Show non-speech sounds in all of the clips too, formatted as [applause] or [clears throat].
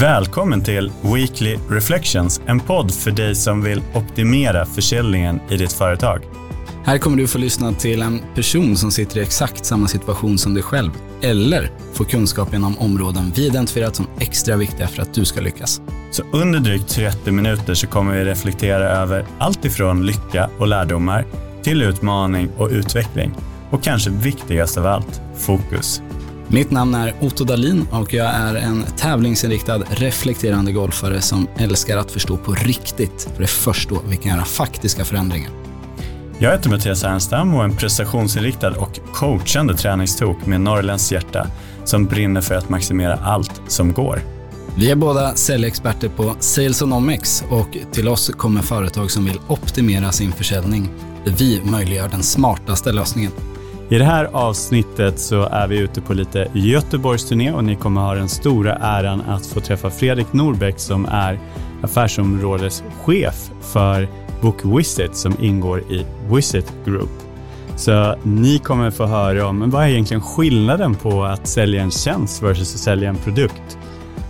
Välkommen till Weekly Reflections, en podd för dig som vill optimera försäljningen i ditt företag. Här kommer du få lyssna till en person som sitter i exakt samma situation som dig själv, eller få kunskap inom områden vi identifierat som extra viktiga för att du ska lyckas. Så under drygt 30 minuter så kommer vi reflektera över allt ifrån lycka och lärdomar till utmaning och utveckling. Och kanske viktigast av allt, fokus. Mitt namn är Otto Dalin och jag är en tävlingsinriktad, reflekterande golfare som älskar att förstå på riktigt, för det är först då vi kan göra faktiska förändringar. Jag heter Mattias Ernstam och är en prestationsinriktad och coachande träningstok med norrländskt hjärta som brinner för att maximera allt som går. Vi är båda säljexperter på Salesonomics och till oss kommer företag som vill optimera sin försäljning vi möjliggör den smartaste lösningen. I det här avsnittet så är vi ute på lite Göteborgsturné och ni kommer ha den stora äran att få träffa Fredrik Norbeck som är affärsområdeschef för BookWisit som ingår i Visit Group. Så ni kommer få höra om men vad är egentligen skillnaden på att sälja en tjänst versus att sälja en produkt.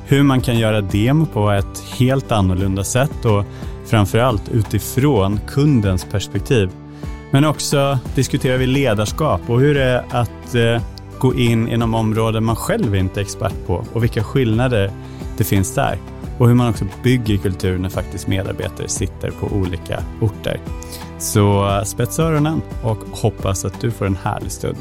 Hur man kan göra demo på ett helt annorlunda sätt och framförallt utifrån kundens perspektiv. Men också diskuterar vi ledarskap och hur det är att eh, gå in inom områden man själv inte är expert på och vilka skillnader det finns där. Och hur man också bygger kultur när faktiskt medarbetare sitter på olika orter. Så eh, spetsa öronen och hoppas att du får en härlig stund.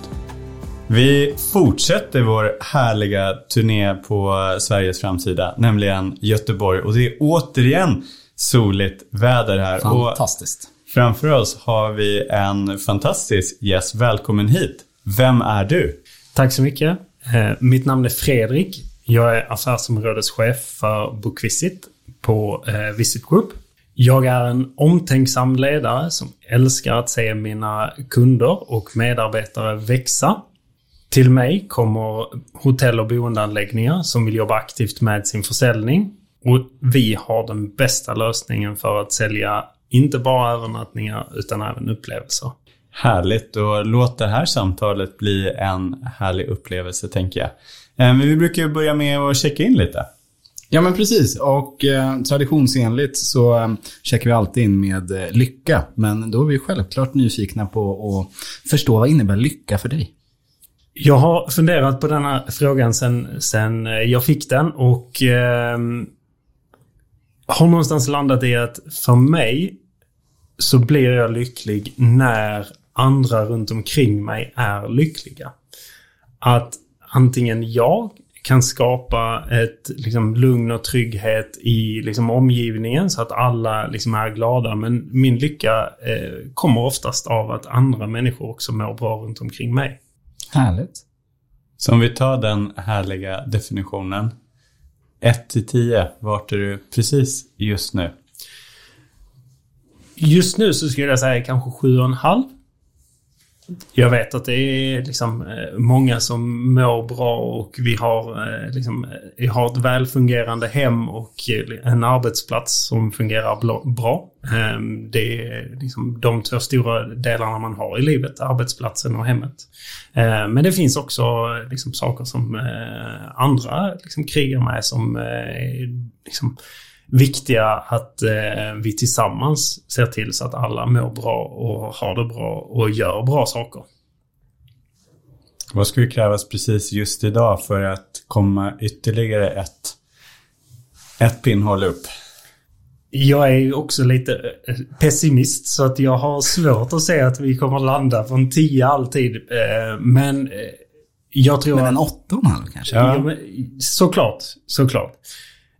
Vi fortsätter vår härliga turné på eh, Sveriges framsida, nämligen Göteborg. Och det är återigen soligt väder här. Fantastiskt. Och framför oss har vi en fantastisk gäst. Välkommen hit. Vem är du? Tack så mycket. Eh, mitt namn är Fredrik. Jag är affärsområdeschef för Bookvisit på eh, Visit Group. Jag är en omtänksam ledare som älskar att se mina kunder och medarbetare växa. Till mig kommer hotell och boendeanläggningar som vill jobba aktivt med sin försäljning. Och vi har den bästa lösningen för att sälja inte bara övernattningar utan även upplevelser. Härligt och låt det här samtalet bli en härlig upplevelse tänker jag. Eh, Men vi brukar ju börja med att checka in lite. Ja, men precis. Och eh, traditionsenligt så eh, checkar vi alltid in med eh, lycka. Men då är vi självklart nyfikna på att förstå vad innebär lycka för dig? Jag har funderat på den här frågan sen, sen jag fick den och eh, har någonstans landat i att för mig så blir jag lycklig när andra runt omkring mig är lyckliga. Att antingen jag kan skapa ett liksom, lugn och trygghet i liksom, omgivningen så att alla liksom, är glada. Men min lycka eh, kommer oftast av att andra människor också mår bra runt omkring mig. Härligt. Så om vi tar den härliga definitionen. 1 till 10, vart är du precis just nu? Just nu så skulle jag säga kanske sju och en halv. Jag vet att det är liksom eh, många som mår bra och vi har, eh, liksom, vi har ett välfungerande hem och en arbetsplats som fungerar bra. Ehm, det är liksom de två stora delarna man har i livet, arbetsplatsen och hemmet. Ehm, men det finns också liksom saker som andra liksom krigar med som liksom viktiga att eh, vi tillsammans ser till så att alla mår bra och har det bra och gör bra saker. Vad skulle krävas precis just idag för att komma ytterligare ett, ett pinnhål upp? Jag är ju också lite eh, pessimist så att jag har svårt att se att vi kommer landa på en 10 alltid. Eh, Men eh, jag tror Men att... en åtta och en halv kanske? Ja, såklart, såklart.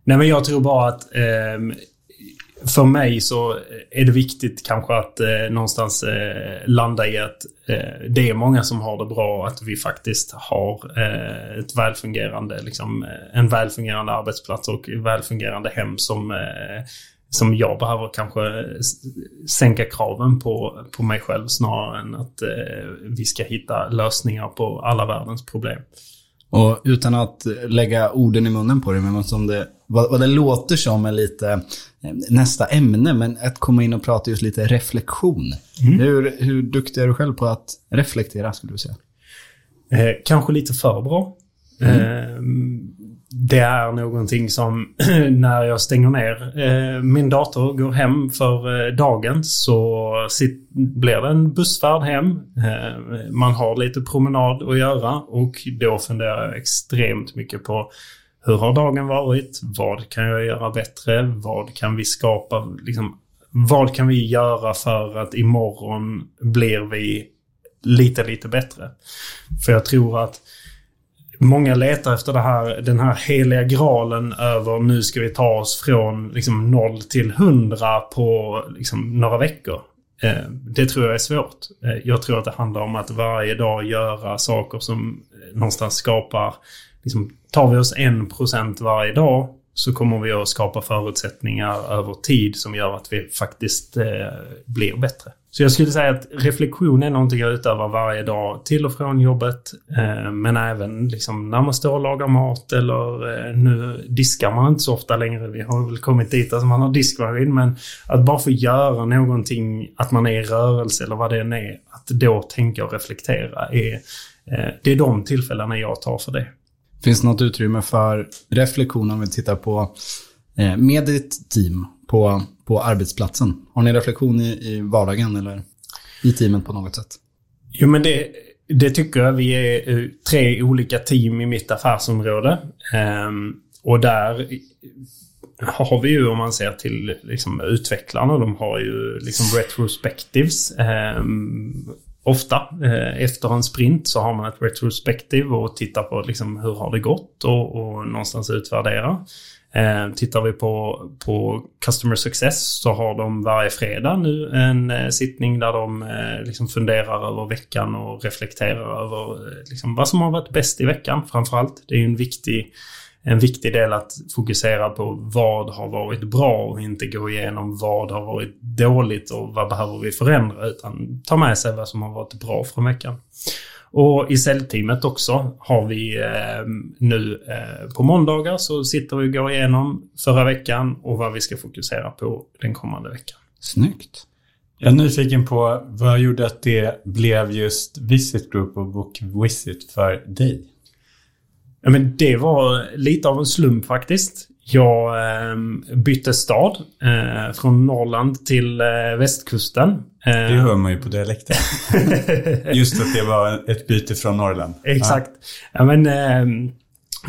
Nej men jag tror bara att eh, för mig så är det viktigt kanske att eh, någonstans eh, landa i att eh, det är många som har det bra och att vi faktiskt har eh, ett välfungerande, liksom, eh, en välfungerande arbetsplats och välfungerande hem som, eh, som jag behöver kanske sänka kraven på, på mig själv snarare än att eh, vi ska hitta lösningar på alla världens problem. Och utan att lägga orden i munnen på dig, men som det, vad, vad det låter som är lite eh, nästa ämne, men att komma in och prata just lite reflektion. Hur, hur duktig är du själv på att reflektera, skulle du säga? Eh, kanske lite för bra. Eh, det är någonting som [clears throat] när jag stänger ner eh, min dator och går hem för eh, dagen så sit, blir det en bussfärd hem. Eh, man har lite promenad att göra och då funderar jag extremt mycket på hur har dagen varit? Vad kan jag göra bättre? Vad kan vi skapa? Liksom, vad kan vi göra för att imorgon blir vi lite, lite bättre? För jag tror att Många letar efter det här, den här heliga graalen över nu ska vi ta oss från liksom 0 till 100 på liksom, några veckor. Eh, det tror jag är svårt. Eh, jag tror att det handlar om att varje dag göra saker som eh, någonstans skapar... Liksom, tar vi oss 1% varje dag så kommer vi att skapa förutsättningar över tid som gör att vi faktiskt eh, blir bättre. Så jag skulle säga att reflektion är någonting jag utövar varje dag till och från jobbet. Eh, men även liksom när man står och lagar mat eller eh, nu diskar man inte så ofta längre. Vi har väl kommit dit att man har diskmaskin. Men att bara få göra någonting, att man är i rörelse eller vad det än är. Att då tänka och reflektera är, eh, det är de tillfällena jag tar för det. Finns det något utrymme för reflektion om vi tittar på eh, med ditt team på, på arbetsplatsen? Har ni reflektion i, i vardagen eller i teamet på något sätt? Jo, men det, det tycker jag. Vi är eh, tre olika team i mitt affärsområde. Um, och där har vi ju, om man ser till liksom, utvecklarna, de har ju liksom retrospectives. Um, ofta. Eh, efter en sprint så har man ett retrospektiv och tittar på liksom hur har det gått och, och någonstans utvärdera. Eh, tittar vi på, på Customer Success så har de varje fredag nu en eh, sittning där de eh, liksom funderar över veckan och reflekterar över eh, liksom, vad som har varit bäst i veckan framförallt. Det är ju en viktig en viktig del att fokusera på vad har varit bra och inte gå igenom vad har varit dåligt och vad behöver vi förändra utan ta med sig vad som har varit bra från veckan. Och i säljteamet också har vi eh, nu eh, på måndagar så sitter vi och går igenom förra veckan och vad vi ska fokusera på den kommande veckan. Snyggt. Jag är nyfiken på vad gjorde att det blev just Visit Group och Book Visit för dig? Ja, men det var lite av en slump faktiskt. Jag eh, bytte stad eh, från Norrland till eh, västkusten. Eh, det hör man ju på dialekten. [laughs] Just att det var ett byte från Norrland. Exakt. Ja. ja men, ehm, Eh,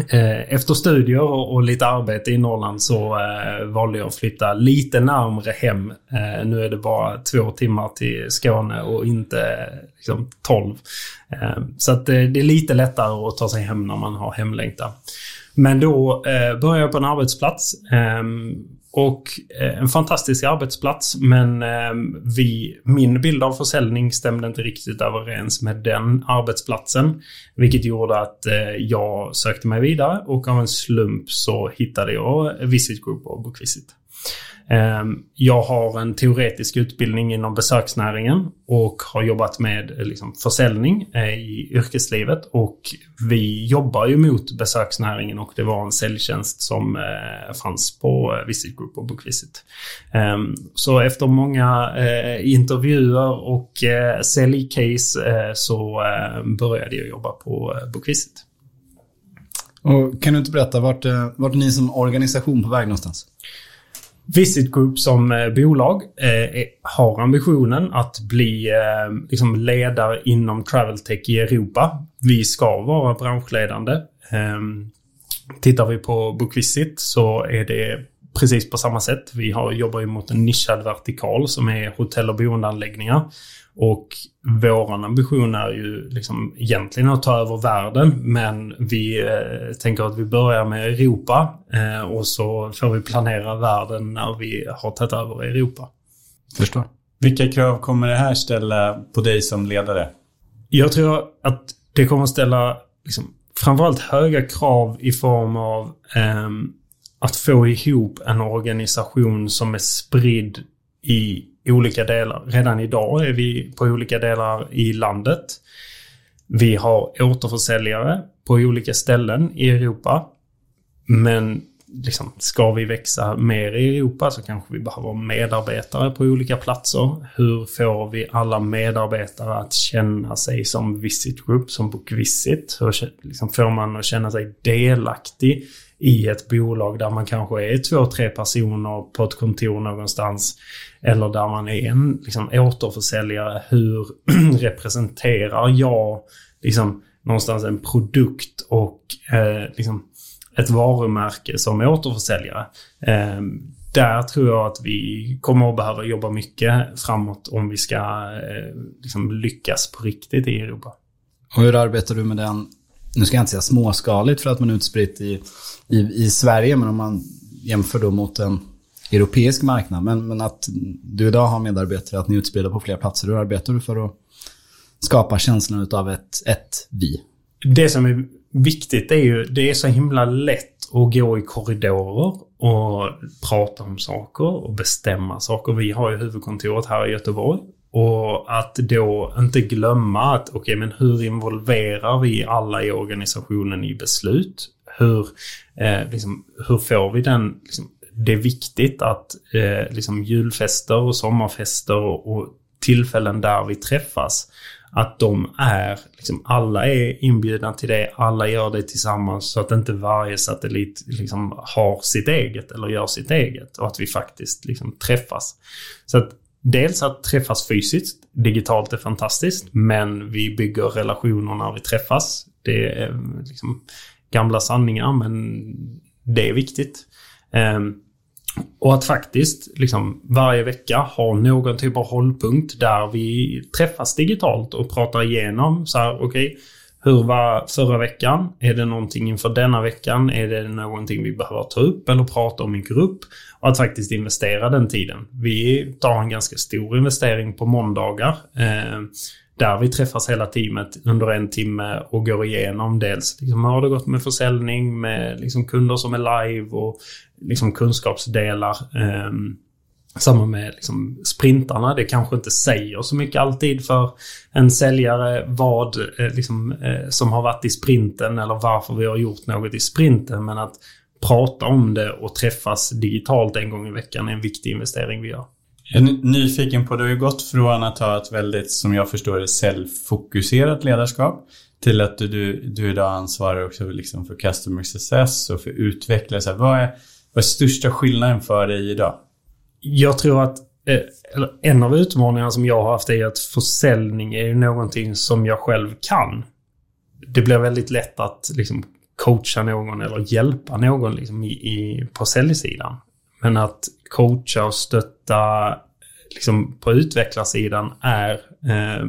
Eh, efter studier och, lite arbete i Norrland så eh, valde jag att flytta lite närmre hem. Eh, nu är det bara två timmar till Skåne och inte liksom, tolv. Eh, så att, det är lite lättare att ta sig hem när man har hemlängtan. Men då började jag på en arbetsplats. Och eh, en fantastisk arbetsplats men eh, vi, min bild av försäljning stämde inte riktigt överens med den arbetsplatsen. Vilket gjorde att eh, jag sökte mig vidare och av en slump så hittade jag Visit Group och Bookvisit. Ehm, jag har en teoretisk utbildning inom besöksnäringen och har jobbat med eh, liksom, försäljning eh, i yrkeslivet. Och vi jobbar ju mot besöksnäringen och det var en säljtjänst som eh, fanns på Visit Group och Bookvisit. Ehm, så efter många intervjuer och säljcase så började jag jobba på Bookvisit. Och kan du inte berätta, vart, vart är ni som organisation på väg någonstans? Visit Group som eh, bolag eh, har ambitionen att bli eh, liksom ledare inom travel tech i Europa. Vi ska vara branschledande. Eh, tittar vi på Bookvisit så är det precis på samma sätt. Vi har, jobbar ju mot en nischad vertikal som är hotell och boendeanläggningar. Och våran ambition är ju liksom egentligen att ta över världen, men vi eh, tänker att vi börjar med Europa eh, och så får vi planera världen när vi har tagit över Europa. Förstår. Vilka krav kommer det här ställa på dig som ledare? Jag tror att det kommer ställa liksom, framförallt höga krav i form av eh, att få ihop en organisation som är spridd i olika delar. Redan idag är vi på olika delar i landet. Vi har återförsäljare på olika ställen i Europa. Men liksom, ska vi växa mer i Europa så kanske vi behöver medarbetare på olika platser. Hur får vi alla medarbetare att känna sig som Visit Group, som Book Visit? Hur liksom, får man att känna sig delaktig i ett bolag där man kanske är två, tre personer på ett kontor någonstans. Eller där man är en liksom, återförsäljare. Hur [clears throat] representerar jag liksom, någonstans en produkt och eh, liksom, ett varumärke som återförsäljare. Eh, där tror jag att vi kommer att behöva jobba mycket framåt om vi ska eh, liksom lyckas på riktigt i Europa. Och hur arbetar du med den, nu ska jag inte säga småskaligt för att man är utspritt i, i, i Sverige, men om man jämför då mot en europeisk marknad. Men, men att du idag har medarbetare, att ni är utspridda på flera platser. Hur arbetar du för att skapa känslan av ett, ett vi? Det som är viktigt är ju, det är så himla lätt att gå i korridorer och prata om saker och bestämma saker. Vi har ju huvudkontoret här i Göteborg. Och att då inte glömma att okej, okay, men hur involverar vi alla i organisationen i beslut? Hur, eh, liksom, hur får vi den... Liksom, det är viktigt att eh, liksom julfester och sommarfester och, och tillfällen där vi träffas att de är, liksom, alla är inbjudna till det, alla gör det tillsammans så att inte varje satellit liksom har sitt eget eller gör sitt eget och att vi faktiskt liksom träffas. Så att dels att träffas fysiskt, digitalt är fantastiskt, men vi bygger relationer när vi träffas. Det är liksom gamla sanningar, men det är viktigt. Ehm, och att faktiskt liksom varje vecka ha någon typ av hållpunkt där vi träffas digitalt och pratar igenom så här, okej, okay, hur var förra veckan? Är det någonting inför denna veckan? Är det någonting vi behöver ta upp eller prata om i grupp? Och att faktiskt investera den tiden. Vi tar en ganska stor investering på måndagar. Eh, där vi träffas hela teamet under en timme och går igenom dels liksom, hur har det gått med försäljning, med liksom, kunder som är live och liksom, kunskapsdelar. Eh, samma med liksom, sprintarna. Det kanske inte säger så mycket alltid för en säljare vad eh, liksom, eh, som har varit i sprinten eller varför vi har gjort något i sprinten. Men att prata om det och träffas digitalt en gång i veckan är en viktig investering vi gör. Jag är nyfiken på, du har ju gått från att ha ett väldigt, som jag förstår det, säljfokuserat ledarskap till att du, du, du idag ansvarar också liksom för customer success och för utveckling. Vad, är, vad är största skillnaden för dig idag? Jag tror att eh, en av utmaningarna som jag har haft är att försäljning är ju någonting som jag själv kan. Det blir väldigt lätt att liksom coacha någon eller hjälpa någon liksom i, i, på säljsidan. Men att coacha och stötta liksom på utvecklarsidan är eh,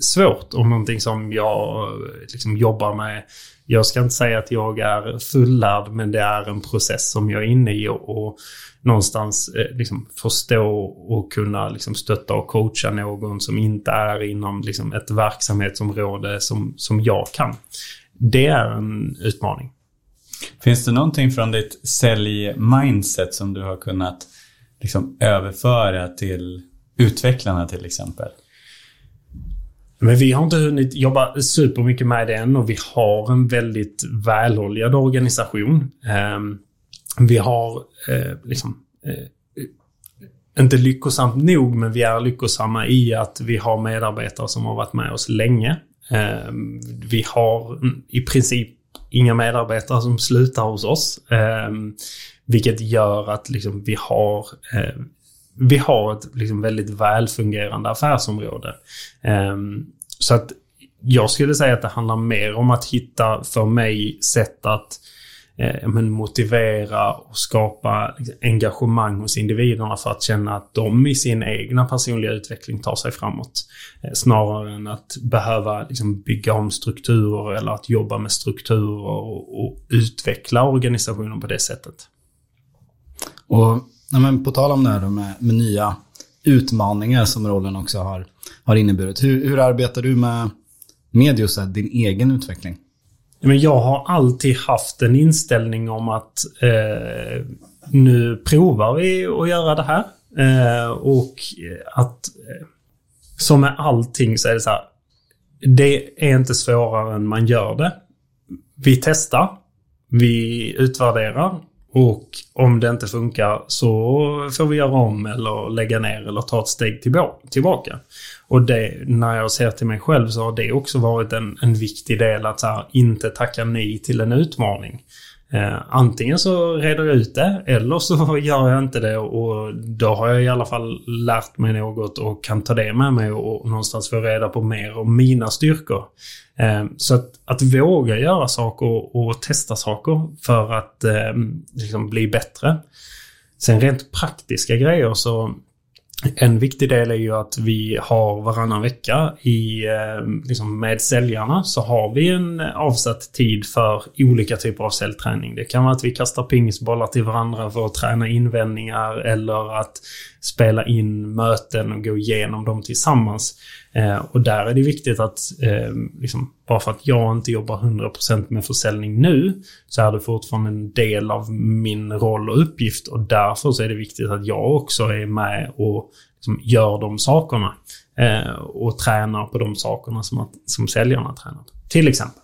svårt och någonting som jag eh, liksom jobbar med. Jag ska inte säga att jag är fullärd, men det är en process som jag är inne i och, och någonstans eh, liksom förstå och kunna liksom stötta och coacha någon som inte är inom liksom ett verksamhetsområde som, som jag kan. Det är en utmaning. Finns det någonting från ditt sälj-mindset som du har kunnat liksom överföra till utvecklarna till exempel? Men vi har inte hunnit jobba supermycket med det än och vi har en väldigt väloljad organisation. Ehm, vi har eh, liksom eh, inte lyckosamt nog, men vi är lyckosamma i att vi har medarbetare som har varit med oss länge. Ehm, vi har i princip inga medarbetare som slutar hos oss. Ehm, vilket gör att liksom, vi har eh, vi har ett liksom, väldigt välfungerande affärsområde. Ehm, så att jag skulle säga att det handlar mer om att hitta för mig sätt att eh, men motivera och skapa liksom, engagemang hos individerna för att känna att de i sin egna personliga utveckling tar sig framåt. Eh, snarare än att behöva liksom, bygga om strukturer eller att jobba med strukturer och, och utveckla organisationen på det sättet. Och ja, men på tal om det här med, med nya utmaningar som rollen också har, har inneburit. Hur, hur arbetar du med, med just här, din egen utveckling? Men jag har alltid haft en inställning om att eh, nu provar vi att göra det här. Eh, och att eh, som med allting så är det så här. Det är inte svårare än man gör det. Vi testar. Vi utvärderar och om det inte funkar så får vi göra om eller lägga ner eller ta ett steg tillbaka. Och det, när jag ser till mig själv så har det också varit en, en viktig del att så här, inte tacka nej till en utmaning. Eh, antingen så reder jag ut det eller så [laughs] gör jag inte det och då har jag i alla fall lärt mig något och kan ta det med mig och någonstans få reda på mer om mina styrkor. Eh, så att, att våga göra saker och, och testa saker för att eh, liksom bli bättre. Sen rent praktiska grejer så en viktig del är ju att vi har varannan vecka i, eh, liksom med säljarna så har vi en avsatt tid för olika typer av säljträning. Det kan vara att vi kastar pingisbollar till varandra för att träna invändningar eller att spela in möten och gå igenom dem tillsammans. Eh, och där är det viktigt att, eh, liksom, bara för att jag inte jobbar 100% med försäljning nu, så är det fortfarande en del av min roll och uppgift. Och därför så är det viktigt att jag också är med och liksom, gör de sakerna. Eh, och tränar på de sakerna som, att, som säljarna tränar Till exempel.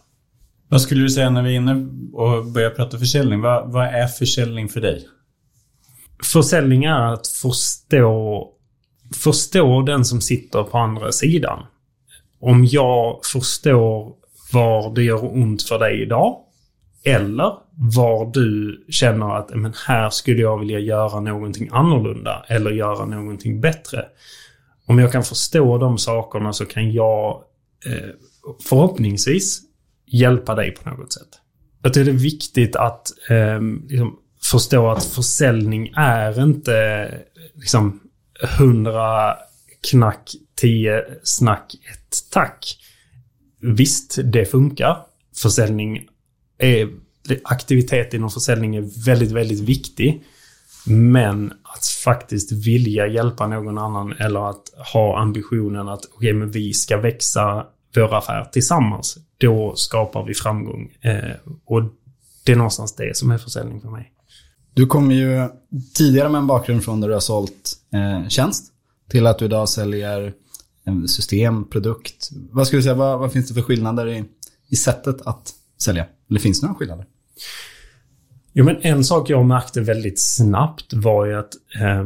Vad skulle du säga när vi är inne och börjar prata försäljning? Vad, vad är försäljning för dig? Försäljning är att förstå förstå den som sitter på andra sidan. Om jag förstår var det gör ont för dig idag. Eller var du känner att men här skulle jag vilja göra någonting annorlunda eller göra någonting bättre. Om jag kan förstå de sakerna så kan jag eh, förhoppningsvis hjälpa dig på något sätt. Jag tycker det är viktigt att eh, liksom förstå att försäljning är inte liksom, hundra knack, tio snack, ett tack. Visst, det funkar. Försäljning är, aktivitet inom försäljning är väldigt, väldigt viktig. Men att faktiskt vilja hjälpa någon annan eller att ha ambitionen att okay, men vi ska växa vår affär tillsammans. Då skapar vi framgång. Eh, och det är någonstans det som är försäljning för mig. Du kommer ju tidigare med en bakgrund från där du har sålt eh, tjänst till att du idag säljer en system, produkt. Vad skulle du säga, vad, vad finns det för skillnader i, i sättet att sälja? Eller finns det några skillnader? Jo, men en sak jag märkte väldigt snabbt var ju att eh,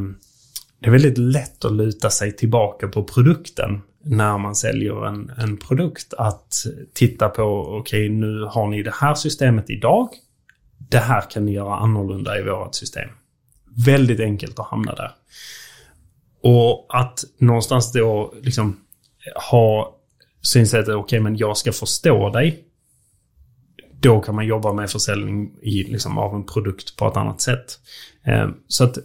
det är väldigt lätt att luta sig tillbaka på produkten när man säljer en, en produkt. Att titta på, okej, okay, nu har ni det här systemet idag det här kan ni göra annorlunda i vårt system. Väldigt enkelt att hamna där. Och att någonstans då liksom ha synsättet, okej okay, men jag ska förstå dig. Då kan man jobba med försäljning i, liksom, av en produkt på ett annat sätt. Eh, så att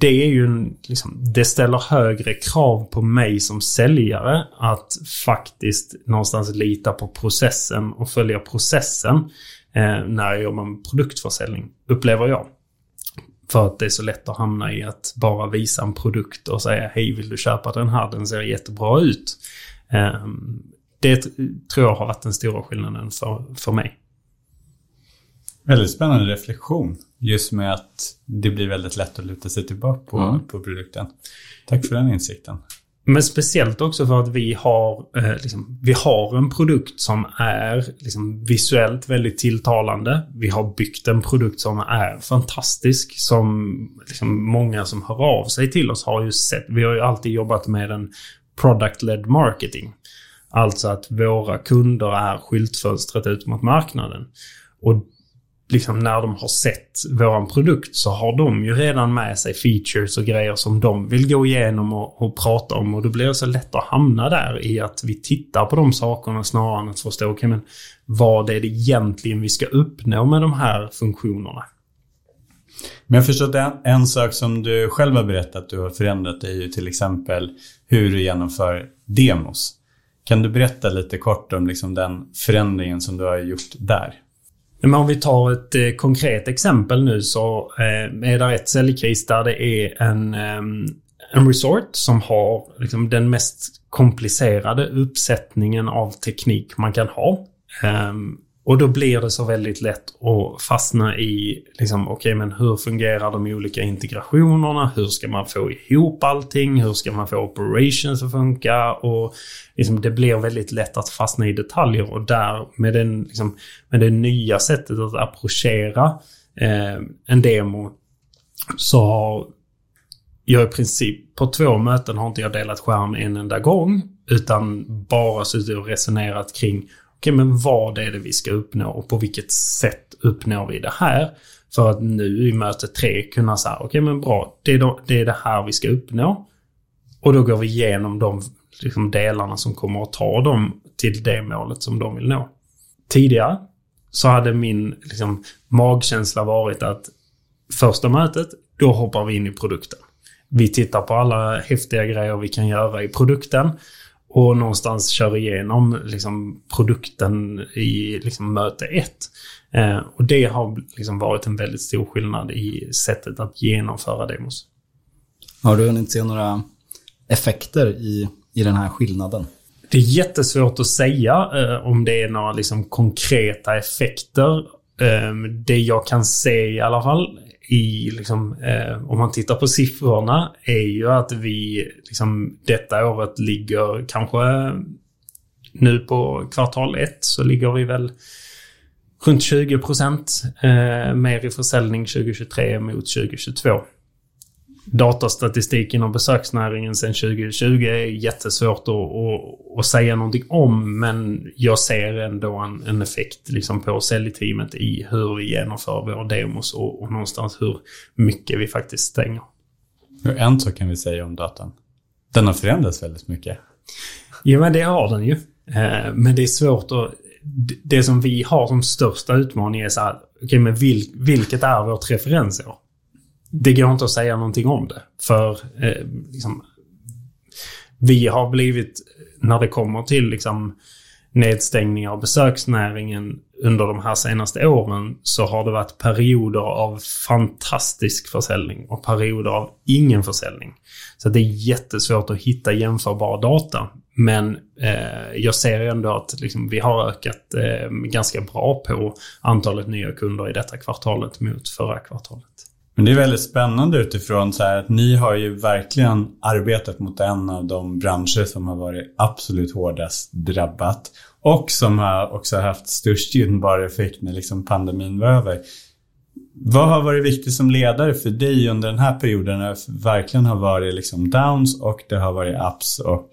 det är ju en, liksom, det ställer högre krav på mig som säljare att faktiskt någonstans lita på processen och följa processen eh, när jag jobbar med produktförsäljning, upplever jag. För att det är så lätt att hamna i att bara visa en produkt och säga hej vill du köpa den här, den ser jättebra ut. Eh, det tror jag har varit den stora skillnaden för, för mig. Väldigt spännande reflektion. Just med att det blir väldigt lätt att luta sig tillbaka på, mm. på produkten. Tack för den insikten. Men speciellt också för att vi har, eh, liksom, vi har en produkt som är liksom, visuellt väldigt tilltalande. Vi har byggt en produkt som är fantastisk. Som liksom, många som hör av sig till oss har ju sett. Vi har ju alltid jobbat med en product-led marketing. Alltså att våra kunder är skyltfönstret ut mot marknaden. Och liksom när de har sett våran produkt så har de ju redan med sig features och grejer som de vill gå igenom och, och prata om. Och då blir det så lätt att hamna där i att vi tittar på de sakerna snarare än att förstå, okej okay, men vad är det egentligen vi ska uppnå med de här funktionerna? Men jag förstår att en, en sak som du själv har berättat att du har förändrat är ju till exempel hur du genomför demos. Kan du berätta lite kort om liksom den förändringen som du har gjort där? Men om vi tar ett eh, konkret exempel nu så eh, är det ett säljkris där det är en, eh, en resort som har liksom, den mest komplicerade uppsättningen av teknik man kan ha. Ehm, och då blir det så väldigt lätt att fastna i, liksom, okej okay, men hur fungerar de olika integrationerna? Hur ska man få ihop allting? Hur ska man få operations att funka? Och liksom, det blir väldigt lätt att fastna i detaljer och där med, den, liksom, med det nya sättet att approchera eh, en demo så har jag i princip på två möten har inte jag delat skärm en enda gång. Utan bara suttit och resonerat kring okay, men vad är det vi ska uppnå och på vilket sätt uppnår vi det här? För att nu i möte tre kunna säga okej okay, men bra, det är, då, det är det här vi ska uppnå. Och då går vi igenom de liksom, delarna som kommer att ta dem till det målet som de vill nå. Tidigare så hade min liksom, magkänsla varit att första mötet, då hoppar vi in i produkten. Vi tittar på alla häftiga grejer vi kan göra i produkten och någonstans kör igenom liksom, produkten i liksom, möte ett. Eh, och det har liksom, varit en väldigt stor skillnad i sättet att genomföra demos. Har du hunnit se några effekter i, i den här skillnaden? Det är jättesvårt att säga eh, om det är några liksom, konkreta effekter. Eh, det jag kan se i alla fall i, liksom, eh, om man tittar på siffrorna, är ju att vi liksom, detta året ligger kanske nu på kvartal ett så ligger vi väl runt 20 procent eh, mer i försäljning 2023 mot 2022 datastatistik inom besöksnäringen sedan 2020 är jättesvårt att, att, säga någonting om. Men jag ser ändå en, en effekt liksom på säljteamet i hur vi genomför våra demos och, och någonstans hur mycket vi faktiskt stänger. En sak kan vi säga om datan. Den har förändrats väldigt mycket. Ja, men det har den ju. Eh, men det är svårt att... Det som vi har som största utmaning är så här, okay, men vil, vilket är vårt referensår? Det går inte att säga någonting om det. För eh, liksom, vi har blivit, när det kommer till liksom, nedstängningar av besöksnäringen under de här senaste åren så har det varit perioder av fantastisk försäljning och perioder av ingen försäljning. Så det är jättesvårt att hitta jämförbar data. Men eh, jag ser ändå att liksom, vi har ökat eh, ganska bra på antalet nya kunder i detta kvartalet mot förra kvartalet. Men det är väldigt spännande utifrån så här att ni har ju verkligen arbetat mot en av de branscher som har varit absolut hårdast drabbat. Och som har också haft störst gynnbar effekt när liksom pandemin var över. Vad har varit viktigt som ledare för dig under den här perioden när det verkligen har varit liksom downs och det har varit ups och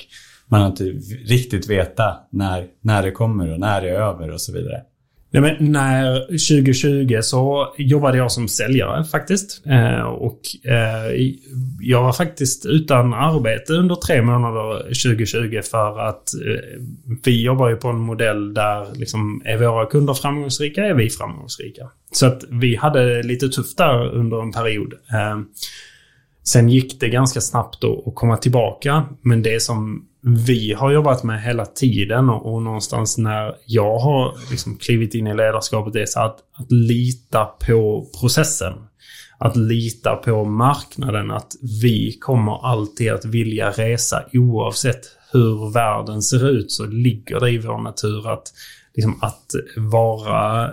man har inte riktigt vetat när, när det kommer och när det är över och så vidare? Nej, men när 2020 så jobbade jag som säljare faktiskt. Eh, och eh, jag var faktiskt utan arbete under tre månader 2020 för att eh, vi jobbar ju på en modell där liksom, är våra kunder framgångsrika är vi framgångsrika. Så att vi hade lite tufft där under en period. Eh, sen gick det ganska snabbt att komma tillbaka. Men det som vi har jobbat med hela tiden och, och någonstans när jag har liksom klivit in i ledarskapet är så att, att lita på processen. Att lita på marknaden, att vi kommer alltid att vilja resa oavsett hur världen ser ut så ligger det i vår natur att, liksom, att vara eh,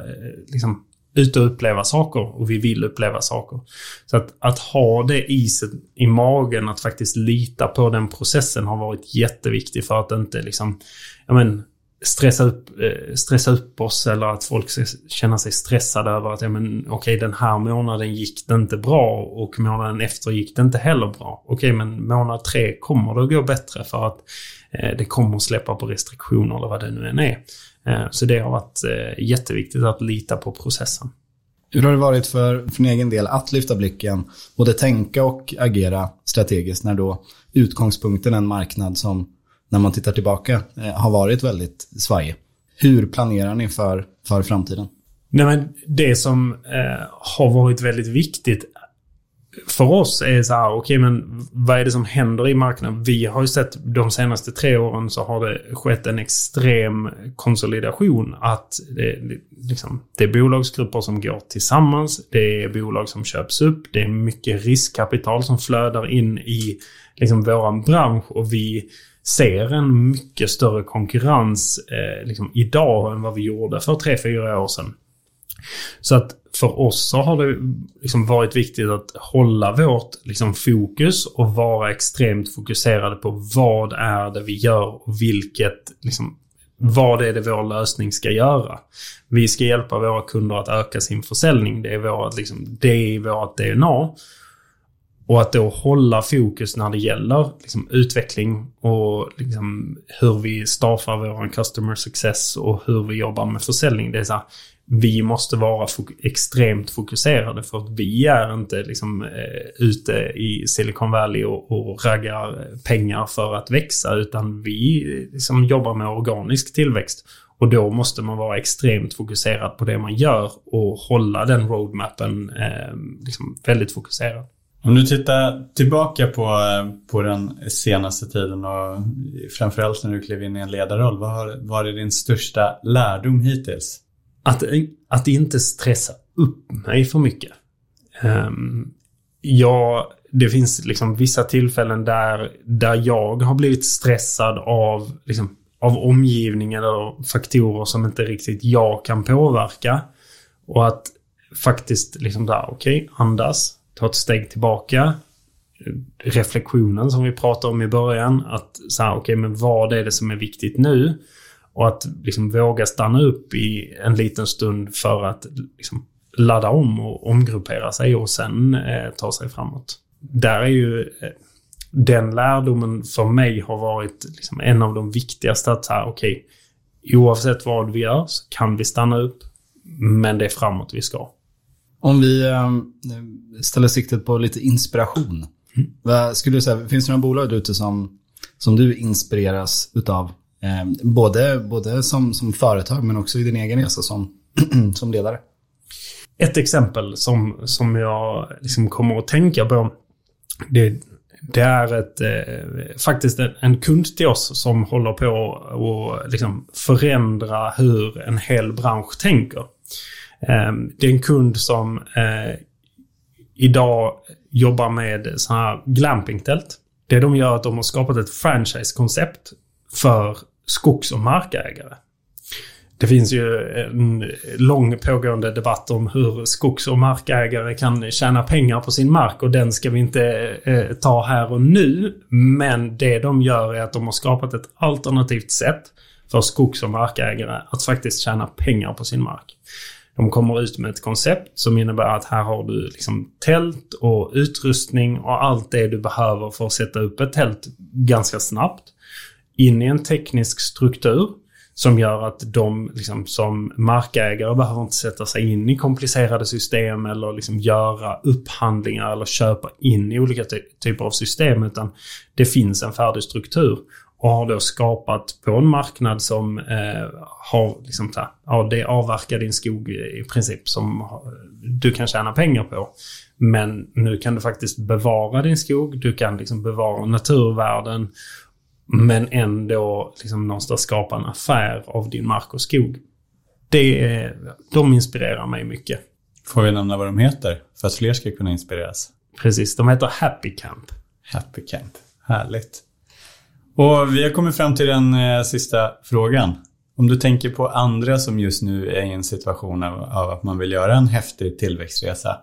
liksom, ute och uppleva saker och vi vill uppleva saker. Så att, att ha det iset i magen, att faktiskt lita på den processen har varit jätteviktig för att inte liksom, ja men, stressa upp, eh, stressa upp oss eller att folk ska känna sig stressade över att ja, men, okej okay, den här månaden gick det inte bra och månaden efter gick det inte heller bra. Okej, okay, men månad tre kommer det att gå bättre för att eh, det kommer att släppa på restriktioner eller vad det nu än är. Eh, så det har varit eh, jätteviktigt att lita på processen. Hur har det varit för, för din egen del att lyfta blicken, både tänka och agera strategiskt när då utgångspunkten är en marknad som, när man tittar tillbaka, eh, har varit väldigt svajig? Hur planerar ni för, för framtiden? Nej, men det som eh, har varit väldigt viktigt för oss är så här, okej okay, men vad är det som händer i marknaden? Vi har ju sett de senaste tre åren så har det skett en extrem konsolidation. Att det, liksom, det är bolagsgrupper som går tillsammans, det är bolag som köps upp, det är mycket riskkapital som flödar in i liksom, våran bransch och vi ser en mycket större konkurrens eh, liksom, idag än vad vi gjorde för tre, fyra år sedan. Så att för oss så har det liksom varit viktigt att hålla vårt liksom fokus och vara extremt fokuserade på vad är det vi gör och vilket liksom, vad är det vår lösning ska göra? Vi ska hjälpa våra kunder att öka sin försäljning. Det är, vårt, liksom, det är vårt DNA. Och att då hålla fokus när det gäller liksom, utveckling och liksom, hur vi staffar vår customer success och hur vi jobbar med försäljning. Det är så här, vi måste vara fok extremt fokuserade för att vi är inte liksom, eh, ute i Silicon Valley och, och raggar eh, pengar för att växa utan vi eh, liksom, jobbar med organisk tillväxt. Och då måste man vara extremt fokuserad på det man gör och hålla den roadmappen eh, liksom, väldigt fokuserad. Om du tittar tillbaka på, eh, på den senaste tiden och framförallt när du klev in i en ledarroll. Vad har varit din största lärdom hittills? Att, att inte stressa upp mig för mycket. Um, ja, det finns liksom vissa tillfällen där, där jag har blivit stressad av, liksom, av omgivningen eller faktorer som inte riktigt jag kan påverka. Och att faktiskt liksom där, okej, okay, andas, ta ett steg tillbaka. Reflektionen som vi pratade om i början. Att säga, okej, okay, men vad är det som är viktigt nu? Och att liksom våga stanna upp i en liten stund för att liksom ladda om och omgruppera sig och sen eh, ta sig framåt. Där är ju eh, den lärdomen för mig har varit liksom en av de viktigaste. Att säga, okej, okay, oavsett vad vi gör så kan vi stanna upp, men det är framåt vi ska. Om vi äh, ställer siktet på lite inspiration. Mm. Vad skulle du säga, finns det några bolag ute som, som du inspireras utav? Eh, både både som, som företag men också i din egen resa som, [clears throat] som ledare. Ett exempel som, som jag liksom kommer att tänka på. Det, det är ett, eh, faktiskt en, en, kund till oss som håller på att liksom förändra hur en hel bransch tänker. Eh, det är en kund som eh, idag jobbar med sådana här glampingtält. Det de gör är att de har skapat ett franchise-koncept för skogs och markägare. Det finns ju en lång pågående debatt om hur skogs och markägare kan tjäna pengar på sin mark och den ska vi inte eh, ta här och nu. Men det de gör är att de har skapat ett alternativt sätt för skogs och markägare att faktiskt tjäna pengar på sin mark. De kommer ut med ett koncept som innebär att här har du liksom tält och utrustning och allt det du behöver för att sätta upp ett tält ganska snabbt in i en teknisk struktur som gör att de liksom, som markägare behöver inte sätta sig in i komplicerade system eller liksom göra upphandlingar eller köpa in i olika ty typer av system. Utan det finns en färdig struktur och har då skapat på en marknad som eh, har liksom, ja, det avverkar din skog i princip som eh, du kan tjäna pengar på. Men nu kan du faktiskt bevara din skog, du kan liksom bevara naturvärden men ändå liksom någonstans skapa en affär av din mark och skog. Det är, de inspirerar mig mycket. Får vi nämna vad de heter för att fler ska kunna inspireras? Precis, de heter Happy Camp. Happy Camp, härligt. Och vi har kommit fram till den eh, sista frågan. Om du tänker på andra som just nu är i en situation av, av att man vill göra en häftig tillväxtresa.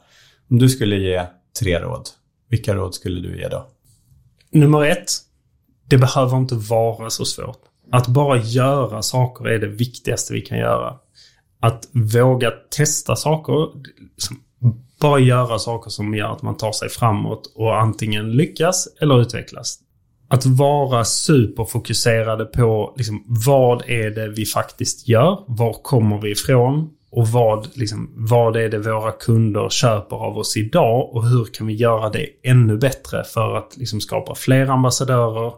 Om du skulle ge tre råd, vilka råd skulle du ge då? Nummer ett, det behöver inte vara så svårt. Att bara göra saker är det viktigaste vi kan göra. Att våga testa saker, liksom, bara göra saker som gör att man tar sig framåt och antingen lyckas eller utvecklas. Att vara superfokuserade på liksom, vad är det vi faktiskt gör? Var kommer vi ifrån? Och vad, liksom, vad är det våra kunder köper av oss idag och hur kan vi göra det ännu bättre för att liksom, skapa fler ambassadörer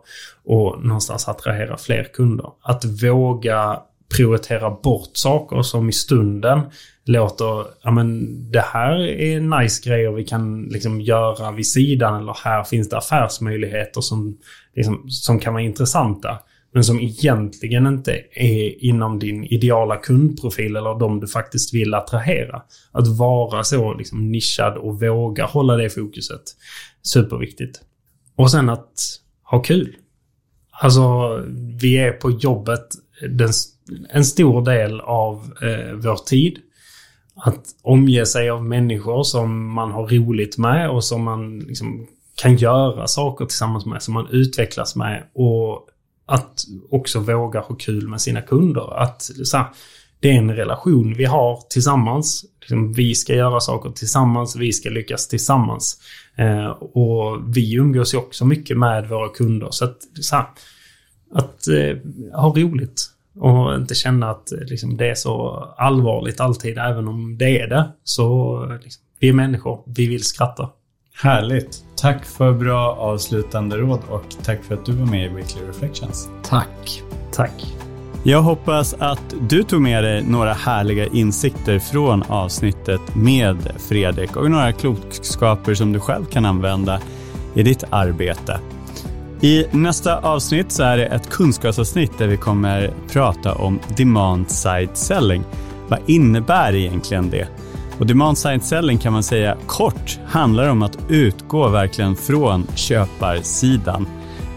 och någonstans attrahera fler kunder. Att våga prioritera bort saker som i stunden låter, ja men det här är nice grejer vi kan liksom göra vid sidan eller här finns det affärsmöjligheter som, liksom, som kan vara intressanta men som egentligen inte är inom din ideala kundprofil eller de du faktiskt vill attrahera. Att vara så liksom nischad och våga hålla det fokuset. Superviktigt. Och sen att ha kul. Alltså, vi är på jobbet den, en stor del av eh, vår tid. Att omge sig av människor som man har roligt med och som man liksom kan göra saker tillsammans med, som man utvecklas med och att också våga ha kul med sina kunder. Att så här, det är en relation vi har tillsammans. Liksom, vi ska göra saker tillsammans, vi ska lyckas tillsammans. Eh, och vi umgås ju också mycket med våra kunder. Så att, så här, att eh, ha roligt och inte känna att eh, liksom, det är så allvarligt alltid, även om det är det. Så liksom, vi är människor, vi vill skratta. Härligt. Tack för bra avslutande råd och tack för att du var med i Weekly Reflections. Tack. Tack. Jag hoppas att du tog med dig några härliga insikter från avsnittet med Fredrik och några klokskaper som du själv kan använda i ditt arbete. I nästa avsnitt så är det ett kunskapsavsnitt där vi kommer prata om demand side selling. Vad innebär egentligen det? Och demand side selling kan man säga kort handlar om att utgå verkligen från köparsidan.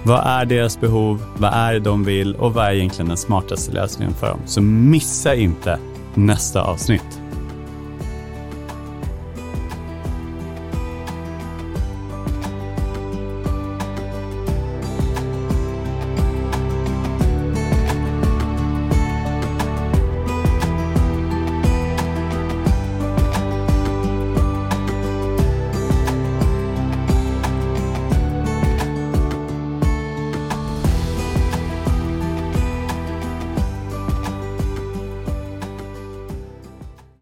Vad är deras behov? Vad är det de vill? Och vad är egentligen den smartaste lösningen för dem? Så missa inte nästa avsnitt.